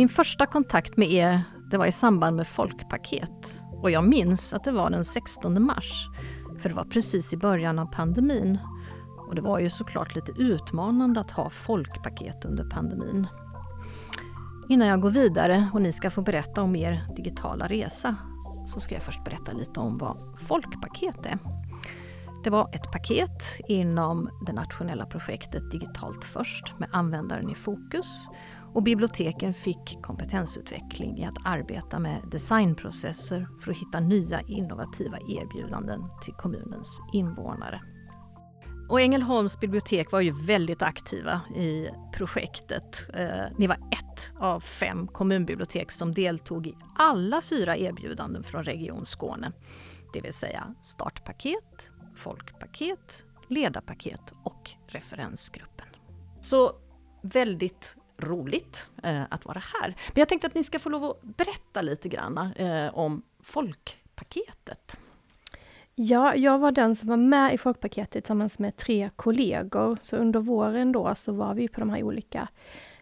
Min första kontakt med er det var i samband med Folkpaket. Och jag minns att det var den 16 mars. För det var precis i början av pandemin. Och det var ju såklart lite utmanande att ha Folkpaket under pandemin. Innan jag går vidare och ni ska få berätta om er digitala resa så ska jag först berätta lite om vad Folkpaket är. Det var ett paket inom det nationella projektet Digitalt först med användaren i fokus. Och biblioteken fick kompetensutveckling i att arbeta med designprocesser för att hitta nya innovativa erbjudanden till kommunens invånare. Och Ängelholms bibliotek var ju väldigt aktiva i projektet. Eh, ni var ett av fem kommunbibliotek som deltog i alla fyra erbjudanden från Region Skåne. Det vill säga startpaket, folkpaket, ledarpaket och referensgruppen. Så väldigt roligt eh, att vara här. Men jag tänkte att ni ska få lov att berätta lite grann eh, om folkpaketet. Ja, jag var den som var med i Folkpaketet tillsammans med tre kollegor. Så under våren då så var vi på de här olika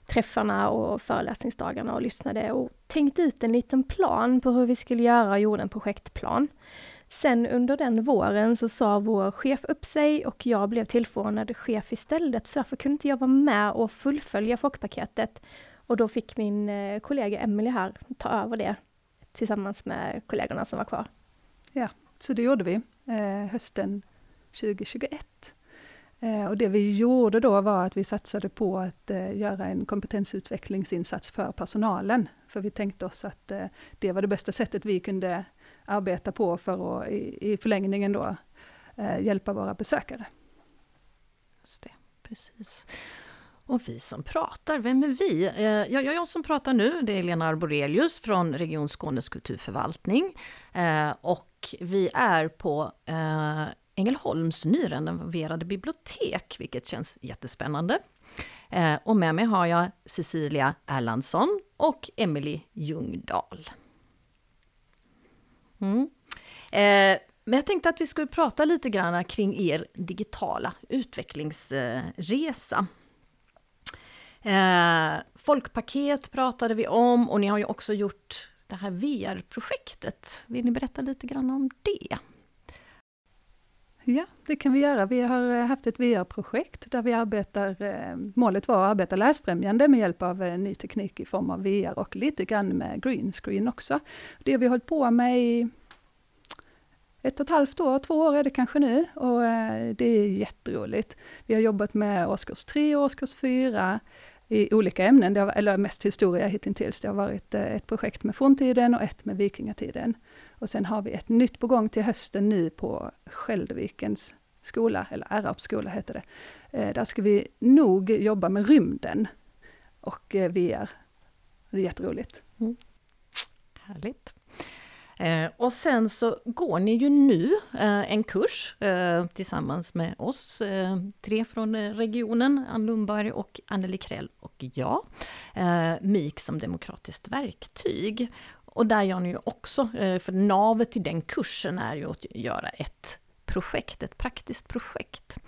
träffarna och föreläsningsdagarna och lyssnade och tänkte ut en liten plan på hur vi skulle göra och gjorde en projektplan. Sen under den våren så sa vår chef upp sig och jag blev tillförordnad chef istället, så därför kunde inte jag vara med och fullfölja Folkpaketet. Och då fick min eh, kollega Emelie här ta över det tillsammans med kollegorna som var kvar. Ja, så det gjorde vi eh, hösten 2021. Eh, och det vi gjorde då var att vi satsade på att eh, göra en kompetensutvecklingsinsats för personalen. För vi tänkte oss att eh, det var det bästa sättet vi kunde arbeta på för att i, i förlängningen då eh, hjälpa våra besökare. Just det, precis. Och vi som pratar, vem är vi? Eh, jag, jag som pratar nu, det är Lena Arborelius från Region Skånes kulturförvaltning. Eh, och vi är på eh, Ängelholms nyrenoverade bibliotek, vilket känns jättespännande. Eh, och med mig har jag Cecilia Erlandsson och Emelie Ljungdahl. Mm. Eh, men jag tänkte att vi skulle prata lite grann kring er digitala utvecklingsresa. Eh, folkpaket pratade vi om och ni har ju också gjort det här VR-projektet. Vill ni berätta lite grann om det? Ja, det kan vi göra. Vi har eh, haft ett VR-projekt där vi arbetar, eh, målet var att arbeta läsfrämjande med hjälp av eh, ny teknik i form av VR och lite grann med green screen också. Det har vi hållit på med i ett och ett halvt år, två år är det kanske nu och det är jätteroligt. Vi har jobbat med årskurs 3 och årskurs 4 i olika ämnen, det har, eller mest historia hittills. Det har varit eh, ett projekt med forntiden och ett med vikingatiden. Och sen har vi ett nytt på gång till hösten nu på Skäldervikens skola, eller Arabs skola heter det. Eh, där ska vi nog jobba med rymden och eh, VR. Det är jätteroligt. Mm. Härligt. Eh, och sen så går ni ju nu eh, en kurs eh, tillsammans med oss, eh, tre från eh, regionen, Ann Lundberg och Anneli Krell och jag. Eh, MIK som demokratiskt verktyg. Och där gör ni ju också, eh, för navet i den kursen är ju att göra ett projekt, ett praktiskt projekt.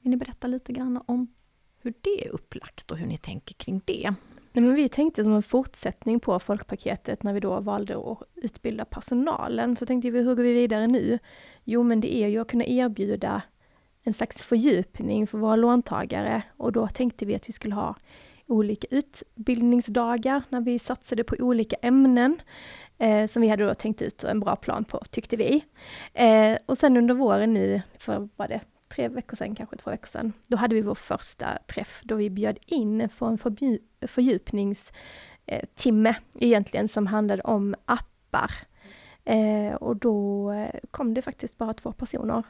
Vill ni berätta lite grann om hur det är upplagt och hur ni tänker kring det? Nej, men vi tänkte som en fortsättning på Folkpaketet när vi då valde att utbilda personalen, så tänkte vi, hur går vi vidare nu? Jo, men det är ju att kunna erbjuda en slags fördjupning för våra låntagare och då tänkte vi att vi skulle ha olika utbildningsdagar när vi satsade på olika ämnen eh, som vi hade då tänkt ut en bra plan på, tyckte vi. Eh, och sen under våren nu, för vad det tre veckor sedan, kanske två veckor sedan, då hade vi vår första träff då vi bjöd in på en fördjupningstimme eh, egentligen som handlade om appar. Eh, och då eh, kom det faktiskt bara två personer.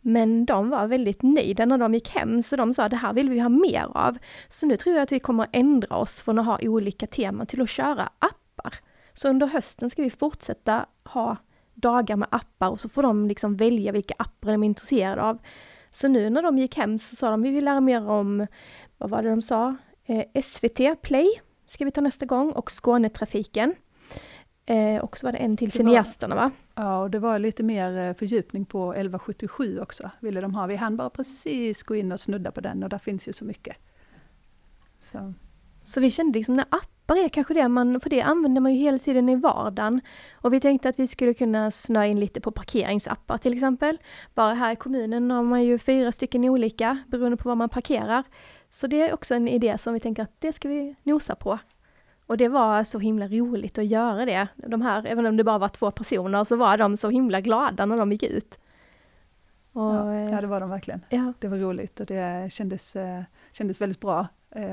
Men de var väldigt nöjda när de gick hem, så de sa det här vill vi ha mer av. Så nu tror jag att vi kommer ändra oss från att ha olika teman till att köra appar. Så under hösten ska vi fortsätta ha dagar med appar och så får de liksom välja vilka appar de är intresserade av. Så nu när de gick hem så sa de, vi vill lära mer om, vad var det de sa? Eh, SVT Play ska vi ta nästa gång och Skånetrafiken. Eh, och så var det en till cineasterna va? Ja, och det var lite mer eh, fördjupning på 1177 också, ville de ha. Vi hann bara precis gå in och snudda på den och där finns ju så mycket. Så. Så vi kände liksom när appar är kanske det man, för det använder man ju hela tiden i vardagen. Och vi tänkte att vi skulle kunna snöa in lite på parkeringsappar till exempel. Bara här i kommunen har man ju fyra stycken olika beroende på var man parkerar. Så det är också en idé som vi tänker att det ska vi nosa på. Och det var så himla roligt att göra det. De här, även om det bara var två personer, så var de så himla glada när de gick ut. Och, ja, det var de verkligen. Ja. Det var roligt och det kändes, eh, kändes väldigt bra eh,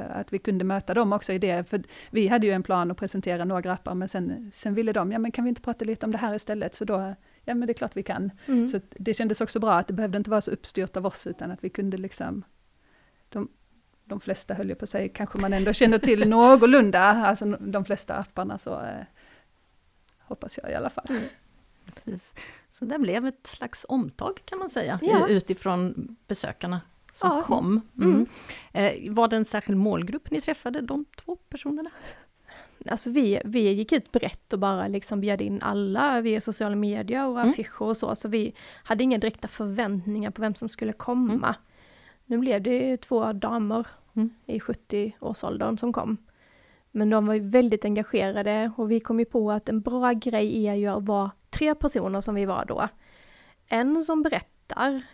att vi kunde möta dem också i det. För vi hade ju en plan att presentera några appar, men sen, sen ville de, ja men kan vi inte prata lite om det här istället? Så då, ja men det är klart vi kan. Mm. Så det kändes också bra att det behövde inte vara så uppstyrt av oss, utan att vi kunde liksom de, de flesta höll jag på att säga, kanske man ändå känner till någorlunda, alltså de flesta apparna så eh, hoppas jag i alla fall. Mm. Precis. Så det blev ett slags omtag kan man säga, ja. utifrån besökarna som ja. kom. Mm. Mm. Eh, var det en särskild målgrupp ni träffade, de två personerna? Alltså vi, vi gick ut brett och bara liksom bjöd in alla via sociala medier och mm. affischer och så, så vi hade inga direkta förväntningar på vem som skulle komma. Mm. Nu blev det två damer mm. i 70-årsåldern som kom. Men de var ju väldigt engagerade och vi kom ju på att en bra grej är ju att vara tre personer som vi var då. En som berättar,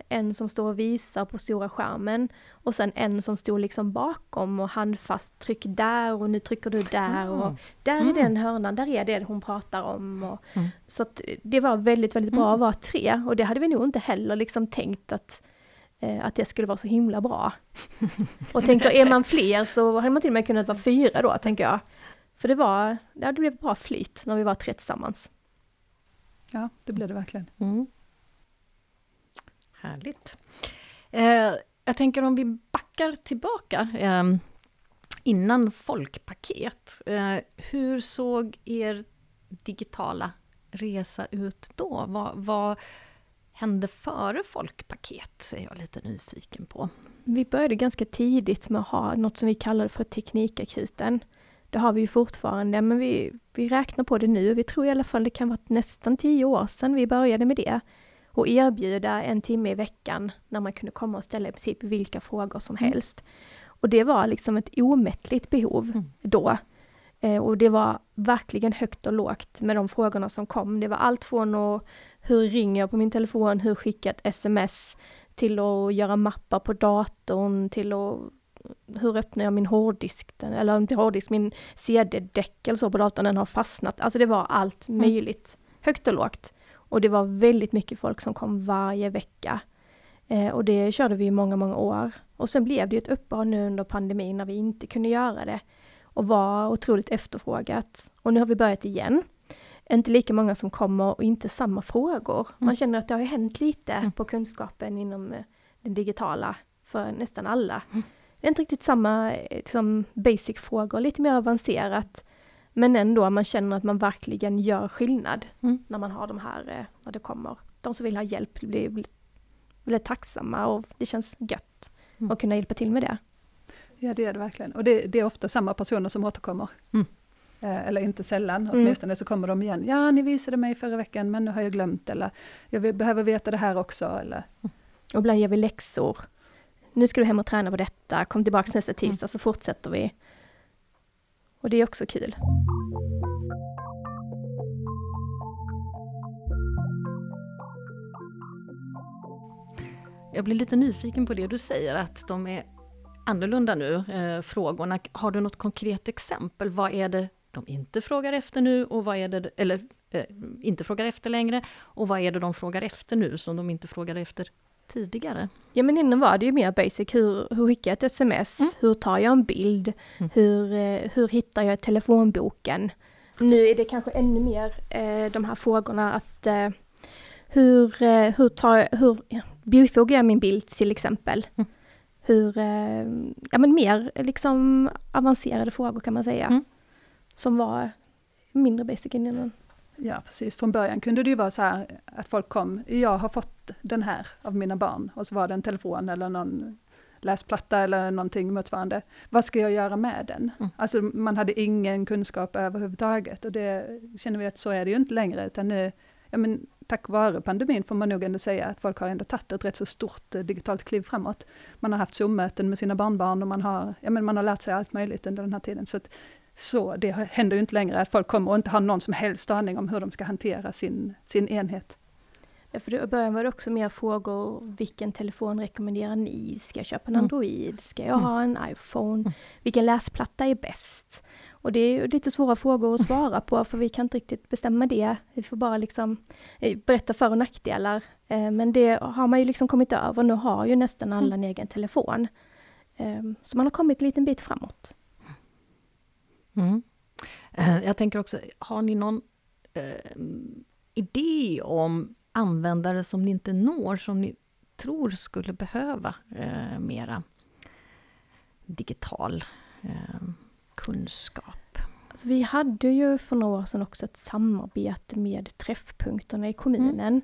en som står och visar på stora skärmen och sen en som stod liksom bakom och handfast tryck där och nu trycker du där mm. och där mm. är den hörnan, där är det hon pratar om. Och, mm. Så det var väldigt, väldigt bra att mm. vara tre och det hade vi nog inte heller liksom tänkt att eh, att det skulle vara så himla bra. Och tänker, är man fler så hade man till och med kunnat vara fyra då, tänker jag. För det var, ja, det blev bra flyt när vi var tre tillsammans. Ja, det blev det verkligen. Mm. Härligt. Eh, jag tänker om vi backar tillbaka eh, innan folkpaket. Eh, hur såg er digitala resa ut då? Vad, vad hände före folkpaket? är jag lite nyfiken på. Vi började ganska tidigt med att ha något som vi kallade för Teknikakuten. Det har vi ju fortfarande, men vi, vi räknar på det nu. Vi tror i alla fall det kan vara nästan tio år sedan vi började med det. Och erbjuda en timme i veckan när man kunde komma och ställa i princip vilka frågor som mm. helst. Och det var liksom ett omättligt behov mm. då. Eh, och det var verkligen högt och lågt med de frågorna som kom. Det var allt från att hur ringer jag på min telefon, hur skickar jag ett sms, till att göra mappar på datorn, till att hur öppnar jag min hårddisk, eller inte hårddisk, min CD-däck eller så på datorn, den har fastnat. Alltså det var allt mm. möjligt, mm. högt och lågt. Och det var väldigt mycket folk som kom varje vecka. Eh, och det körde vi i många, många år. Och sen blev det ett uppehåll nu under pandemin när vi inte kunde göra det. Och var otroligt efterfrågat. Och nu har vi börjat igen. Inte lika många som kommer och inte samma frågor. Man mm. känner att det har hänt lite mm. på kunskapen inom eh, den digitala för nästan alla. Mm det är inte riktigt samma liksom, basic-frågor, lite mer avancerat. Men ändå, man känner att man verkligen gör skillnad mm. när man har de här, eh, när det kommer. De som vill ha hjälp blir, blir väldigt tacksamma och det känns gött mm. att kunna hjälpa till med det. Ja det är det verkligen. Och det, det är ofta samma personer som återkommer. Mm. Eh, eller inte sällan, mm. åtminstone så kommer de igen. Ja, ni visade mig förra veckan men nu har jag glömt. Eller jag behöver veta det här också. Eller. Och ibland ger vi läxor nu ska du hem och träna på detta, kom tillbaks nästa mm. tisdag så fortsätter vi. Och det är också kul. Jag blir lite nyfiken på det du säger, att de är annorlunda nu, eh, frågorna. Har du något konkret exempel? Vad är det de inte frågar efter nu och vad är det, eller eh, inte frågar efter längre? Och vad är det de frågar efter nu som de inte frågade efter tidigare? Ja men innan var det ju mer basic, hur, hur skickar jag ett sms? Mm. Hur tar jag en bild? Mm. Hur, eh, hur hittar jag telefonboken? Nu är det kanske ännu mer eh, de här frågorna att eh, hur, eh, hur, tar, hur bifogar jag min bild till exempel? Mm. Hur, eh, ja men mer liksom avancerade frågor kan man säga. Mm. Som var mindre basic innan. Ja precis, från början kunde det ju vara så här att folk kom, jag har fått den här av mina barn, och så var det en telefon eller någon läsplatta eller någonting motsvarande. Vad ska jag göra med den? Mm. Alltså man hade ingen kunskap överhuvudtaget och det känner vi att så är det ju inte längre, utan nu ja, men, tack vare pandemin får man nog ändå säga att folk har ändå tagit ett rätt så stort eh, digitalt kliv framåt. Man har haft Zoom-möten med sina barnbarn och man har, ja, men man har lärt sig allt möjligt under den här tiden. Så, att, så det händer ju inte längre att folk kommer och inte har någon som helst aning om hur de ska hantera sin, sin enhet. Ja, för i början var det också mer frågor, vilken telefon rekommenderar ni? Ska jag köpa en mm. Android? Ska jag ha en iPhone? Mm. Vilken läsplatta är bäst? Och det är lite svåra frågor att svara på, för vi kan inte riktigt bestämma det. Vi får bara liksom eh, berätta för och nackdelar. Eh, men det har man ju liksom kommit över. Nu har ju nästan alla en egen telefon. Eh, så man har kommit en liten bit framåt. Mm. Jag tänker också, har ni någon eh, idé om användare som ni inte når, som ni tror skulle behöva eh, mera digital eh, kunskap? Alltså vi hade ju för några år sedan också ett samarbete med träffpunkterna i kommunen.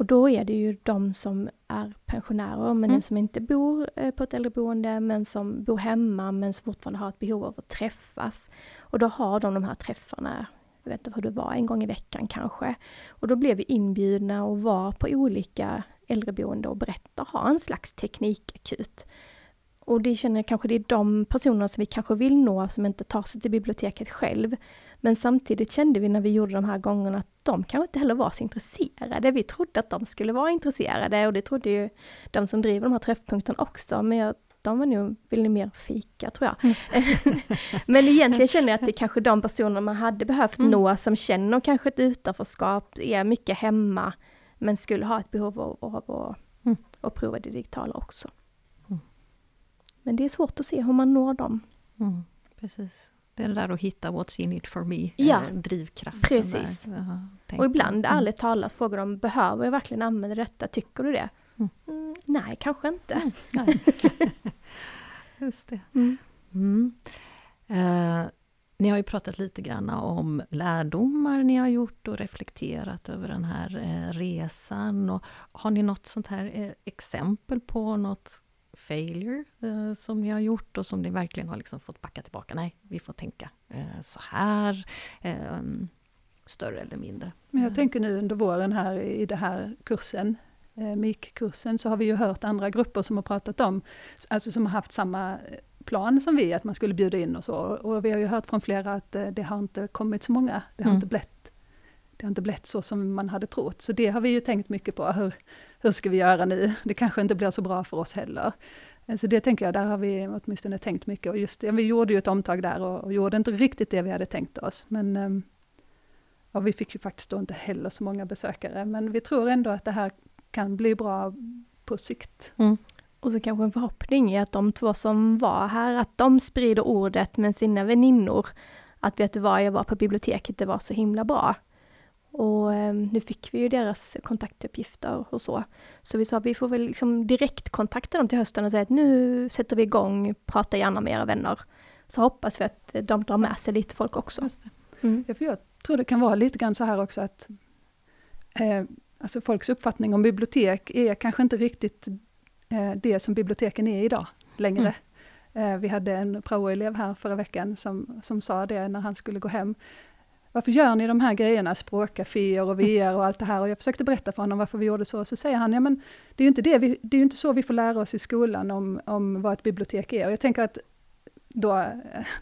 Och då är det ju de som är pensionärer men mm. som inte bor eh, på ett äldreboende men som bor hemma men som fortfarande har ett behov av att träffas. Och då har de de här träffarna jag vet inte vad det var, en gång i veckan kanske. Och då blev vi inbjudna och var på olika äldreboende och berätta, ha en slags teknikakut. Och det känner jag kanske det är de personerna som vi kanske vill nå som inte tar sig till biblioteket själv. Men samtidigt kände vi när vi gjorde de här gångerna att de kanske inte heller var så intresserade. Vi trodde att de skulle vara intresserade och det trodde ju de som driver de här träffpunkterna också. Men jag de var nog, vill ni mer fika tror jag. Mm. Men egentligen känner jag att det är kanske de personer man hade behövt mm. nå som känner kanske ett utanförskap, är mycket hemma, men skulle ha ett behov av, av mm. att prova det digitala också. Men det är svårt att se hur man når dem. Mm, precis. Det är det där att hitta what's in it for me, ja, drivkraften. Precis. Där. och ibland, mm. ärligt talat, frågar de, behöver jag verkligen använda detta? Tycker du det? Mm. Mm, nej, kanske inte. Nej. Just det. Mm. mm. Eh, ni har ju pratat lite grann om lärdomar ni har gjort och reflekterat över den här eh, resan. Och har ni något sånt här eh, exempel på något failure eh, som ni har gjort och som ni verkligen har liksom fått backa tillbaka? Nej, vi får tänka eh, så här. Eh, större eller mindre. Men jag tänker nu under våren här i den här kursen eh, MIK-kursen så har vi ju hört andra grupper som har pratat om, alltså som har haft samma plan som vi, att man skulle bjuda in och så. Och vi har ju hört från flera att eh, det har inte kommit så många, det har, mm. inte blivit, det har inte blivit så som man hade trott. Så det har vi ju tänkt mycket på, hur, hur ska vi göra nu? Det kanske inte blir så bra för oss heller. Eh, så det tänker jag, där har vi åtminstone tänkt mycket. Och just ja, vi gjorde ju ett omtag där och, och, gjorde inte riktigt det vi hade tänkt oss. Men ehm, ja, vi fick ju faktiskt då inte heller så många besökare. Men vi tror ändå att det här kan bli bra på sikt. Mm. Och så kanske en förhoppning är att de två som var här, att de sprider ordet med sina väninnor. Att vet du vad, jag var på biblioteket, det var så himla bra. Och eh, nu fick vi ju deras kontaktuppgifter och så. Så vi sa att vi får väl liksom direkt kontakta dem till hösten och säga att nu sätter vi igång, prata gärna med era vänner. Så hoppas vi att de drar med sig lite folk också. Mm. Ja, för jag tror det kan vara lite grann så här också att eh, Alltså folks uppfattning om bibliotek är kanske inte riktigt eh, det som biblioteken är idag längre. Mm. Eh, vi hade en praoelev här förra veckan som, som sa det när han skulle gå hem. Varför gör ni de här grejerna, språkcaféer och VR och allt det här? Och jag försökte berätta för honom varför vi gjorde så, så säger han, ja men det är ju inte, det vi, det är inte så vi får lära oss i skolan om, om vad ett bibliotek är. Och jag tänker att då eh,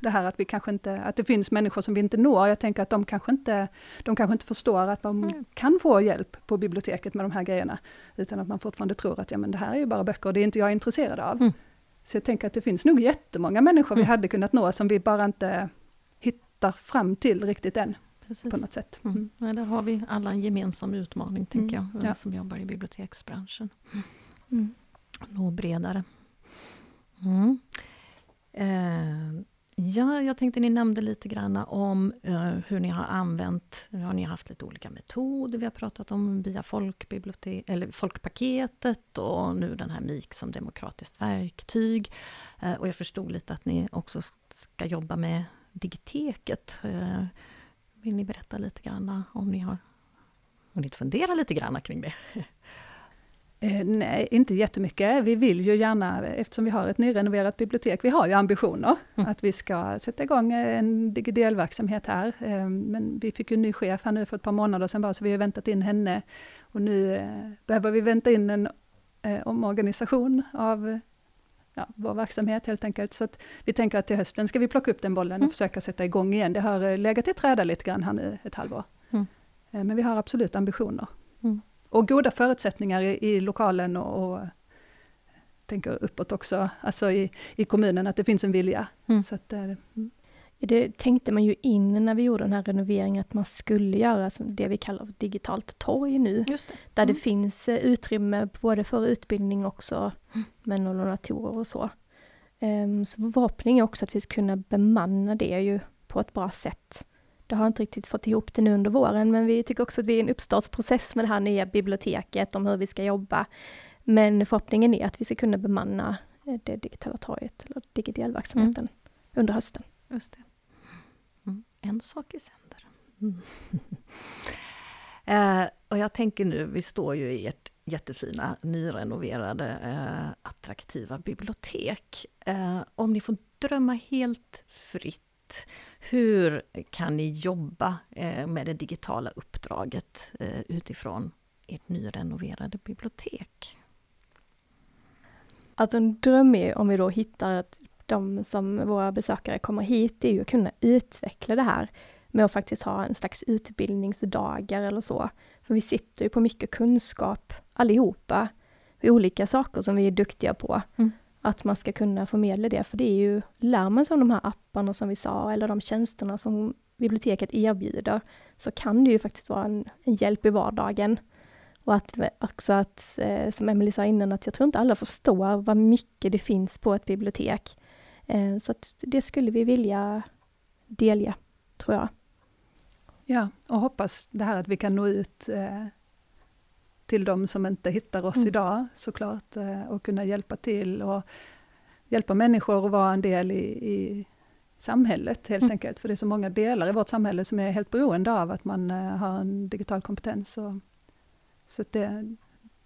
det här att vi kanske inte, att det finns människor som vi inte når. Jag tänker att de kanske inte, de kanske inte förstår att de mm. kan få hjälp på biblioteket med de här grejerna. Utan att man fortfarande tror att ja, men det här är ju bara böcker och det är inte jag intresserad av. Mm. Så jag tänker att det finns nog jättemånga människor mm. vi hade kunnat nå som vi bara inte hittar fram till riktigt än. Precis. På något sätt. Mm. mm. Ja, där har vi alla en gemensam utmaning, tänker mm. jag, ja. som jobbar i biblioteksbranschen. Mm. Nå bredare. Mm. Eh, ja, jag tänkte ni nämnde lite grann om eh, hur ni har använt, nu har ni haft lite olika metoder, vi har pratat om via folkbibliotek, eller folkpaketet och nu den här MIK som demokratiskt verktyg. Eh, och jag förstod lite att ni också ska jobba med digiteket. Eh, vill ni berätta lite grann om ni har hunnit fundera lite grann kring det? Eh, nej, inte jättemycket. Vi vill ju gärna, eftersom vi har ett nyrenoverat bibliotek, vi har ju ambitioner mm. att vi ska sätta igång en digidelverksamhet här. Eh, men vi fick ju en ny chef här nu för ett par månader sedan bara, så vi har väntat in henne. Och nu eh, behöver vi vänta in en eh, omorganisation av ja, vår verksamhet helt enkelt. Så vi tänker att till hösten ska vi plocka upp den bollen och mm. försöka sätta igång igen. Det har eh, legat i träda lite grann här nu ett halvår. Mm. Eh, men vi har absolut ambitioner. Mm. Och goda förutsättningar i, i lokalen och, och tänker uppåt också, alltså i, i kommunen, att det finns en vilja. Mm. Så att, mm. Det tänkte man ju in när vi gjorde den här renoveringen, att man skulle göra det vi kallar digitalt torg nu. Det. Där mm. det finns eh, utrymme både för utbildning också, mm. med donatorer och så. Um, så vår förhoppning är också att vi ska kunna bemanna det ju på ett bra sätt. Det har inte riktigt fått ihop det nu under våren, men vi tycker också att vi är i en uppstartsprocess med det här nya biblioteket, om hur vi ska jobba. Men förhoppningen är att vi ska kunna bemanna eh, det digitala torget, eller digidelverksamheten, mm. under hösten. Just det. En sak i sänder. Mm. eh, och jag tänker nu, vi står ju i ert jättefina, nyrenoverade, eh, attraktiva bibliotek. Eh, om ni får drömma helt fritt hur kan ni jobba eh, med det digitala uppdraget eh, utifrån ert nyrenoverade bibliotek? Att en dröm är, om vi då hittar att de som våra besökare kommer hit, är ju att kunna utveckla det här med att faktiskt ha en slags utbildningsdagar eller så. För vi sitter ju på mycket kunskap allihopa, vid olika saker som vi är duktiga på. Mm att man ska kunna förmedla det, för det är ju, lär man sig om de här apparna som vi sa, eller de tjänsterna som biblioteket erbjuder, så kan det ju faktiskt vara en, en hjälp i vardagen. Och att också att, eh, som Emelie sa innan, att jag tror inte alla förstår vad mycket det finns på ett bibliotek. Eh, så det skulle vi vilja delge, tror jag. Ja, och hoppas det här att vi kan nå ut eh, till de som inte hittar oss mm. idag såklart, eh, och kunna hjälpa till och hjälpa människor att vara en del i, i samhället helt mm. enkelt. För det är så många delar i vårt samhälle som är helt beroende av att man uh, har en digital kompetens. Och, så det,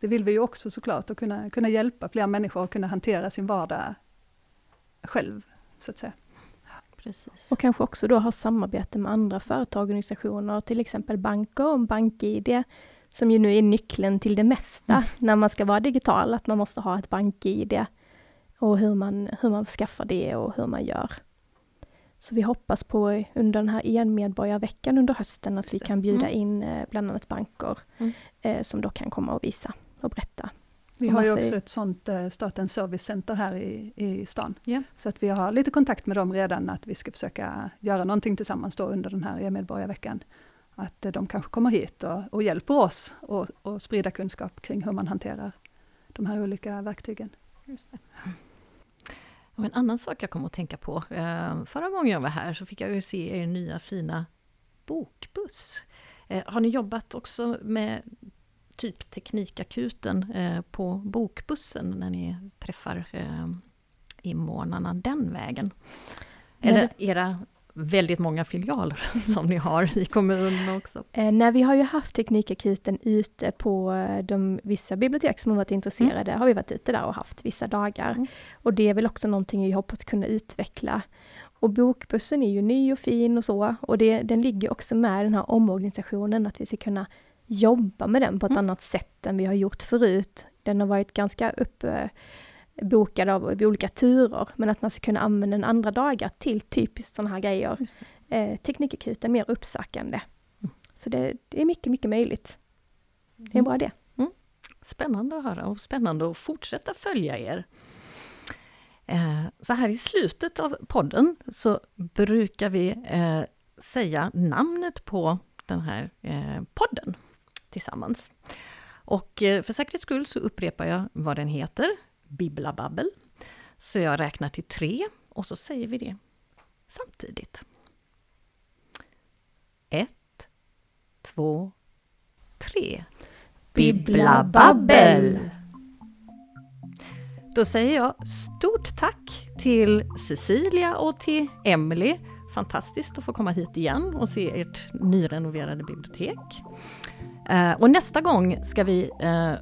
det vill vi ju också såklart, att kunna, kunna hjälpa fler människor att kunna hantera sin vardag själv, så att säga. Precis. Och kanske också då ha samarbete med andra företagsorganisationer, till exempel banker och BankID, som ju nu är nyckeln till det mesta mm. när man ska vara digital, att man måste ha ett bank-id och hur man, hur man skaffar det och hur man gör. Så vi hoppas på under den här e-medborgarveckan under hösten att vi kan bjuda mm. in eh, bland annat banker mm. eh, som då kan komma och visa och berätta. Vi har ju också ett sånt eh, Statens servicecenter här i, i stan. Yeah. Så att vi har lite kontakt med dem redan, att vi ska försöka göra någonting tillsammans då under den här e-medborgarveckan att de kanske kommer hit och, och hjälper oss och, och sprida kunskap kring hur man hanterar de här olika verktygen. Och en annan sak jag kom att tänka på, eh, förra gången jag var här så fick jag ju se er nya fina bokbuss. Eh, har ni jobbat också med typ Teknikakuten eh, på bokbussen när ni träffar invånarna den vägen? Eller era väldigt många filialer som ni har i kommunen också. Eh, nej, vi har ju haft Teknikakuten ute på eh, de vissa bibliotek som har varit intresserade, mm. har vi varit ute där och haft vissa dagar. Mm. Och det är väl också någonting vi hoppas kunna utveckla. Och bokbussen är ju ny och fin och så, och det, den ligger också med den här omorganisationen, att vi ska kunna jobba med den på ett mm. annat sätt än vi har gjort förut. Den har varit ganska uppe bokad av olika turer, men att man ska kunna använda den andra dagar till typiskt sådana här grejer. Eh, Teknikakuten mer uppsökande. Mm. Så det, det, är mycket, mycket möjligt. Det är en bra idé. Mm. Spännande att höra och spännande att fortsätta följa er. Eh, så här i slutet av podden så brukar vi eh, säga namnet på den här eh, podden tillsammans. Och eh, för säkerhets skull så upprepar jag vad den heter. Bibblababbel. Så jag räknar till tre och så säger vi det samtidigt. Ett, två, tre. Bibblababbel! Då säger jag stort tack till Cecilia och till Emily. Fantastiskt att få komma hit igen och se ert nyrenoverade bibliotek. Eh, och nästa gång ska vi eh,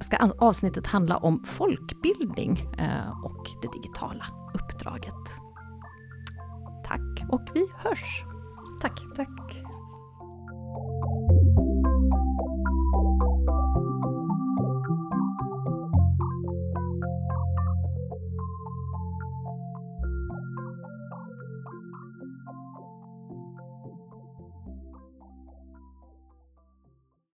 ska avsnittet handla om folkbildning eh, och det digitala uppdraget. Tack och vi hörs! Tack! Tack!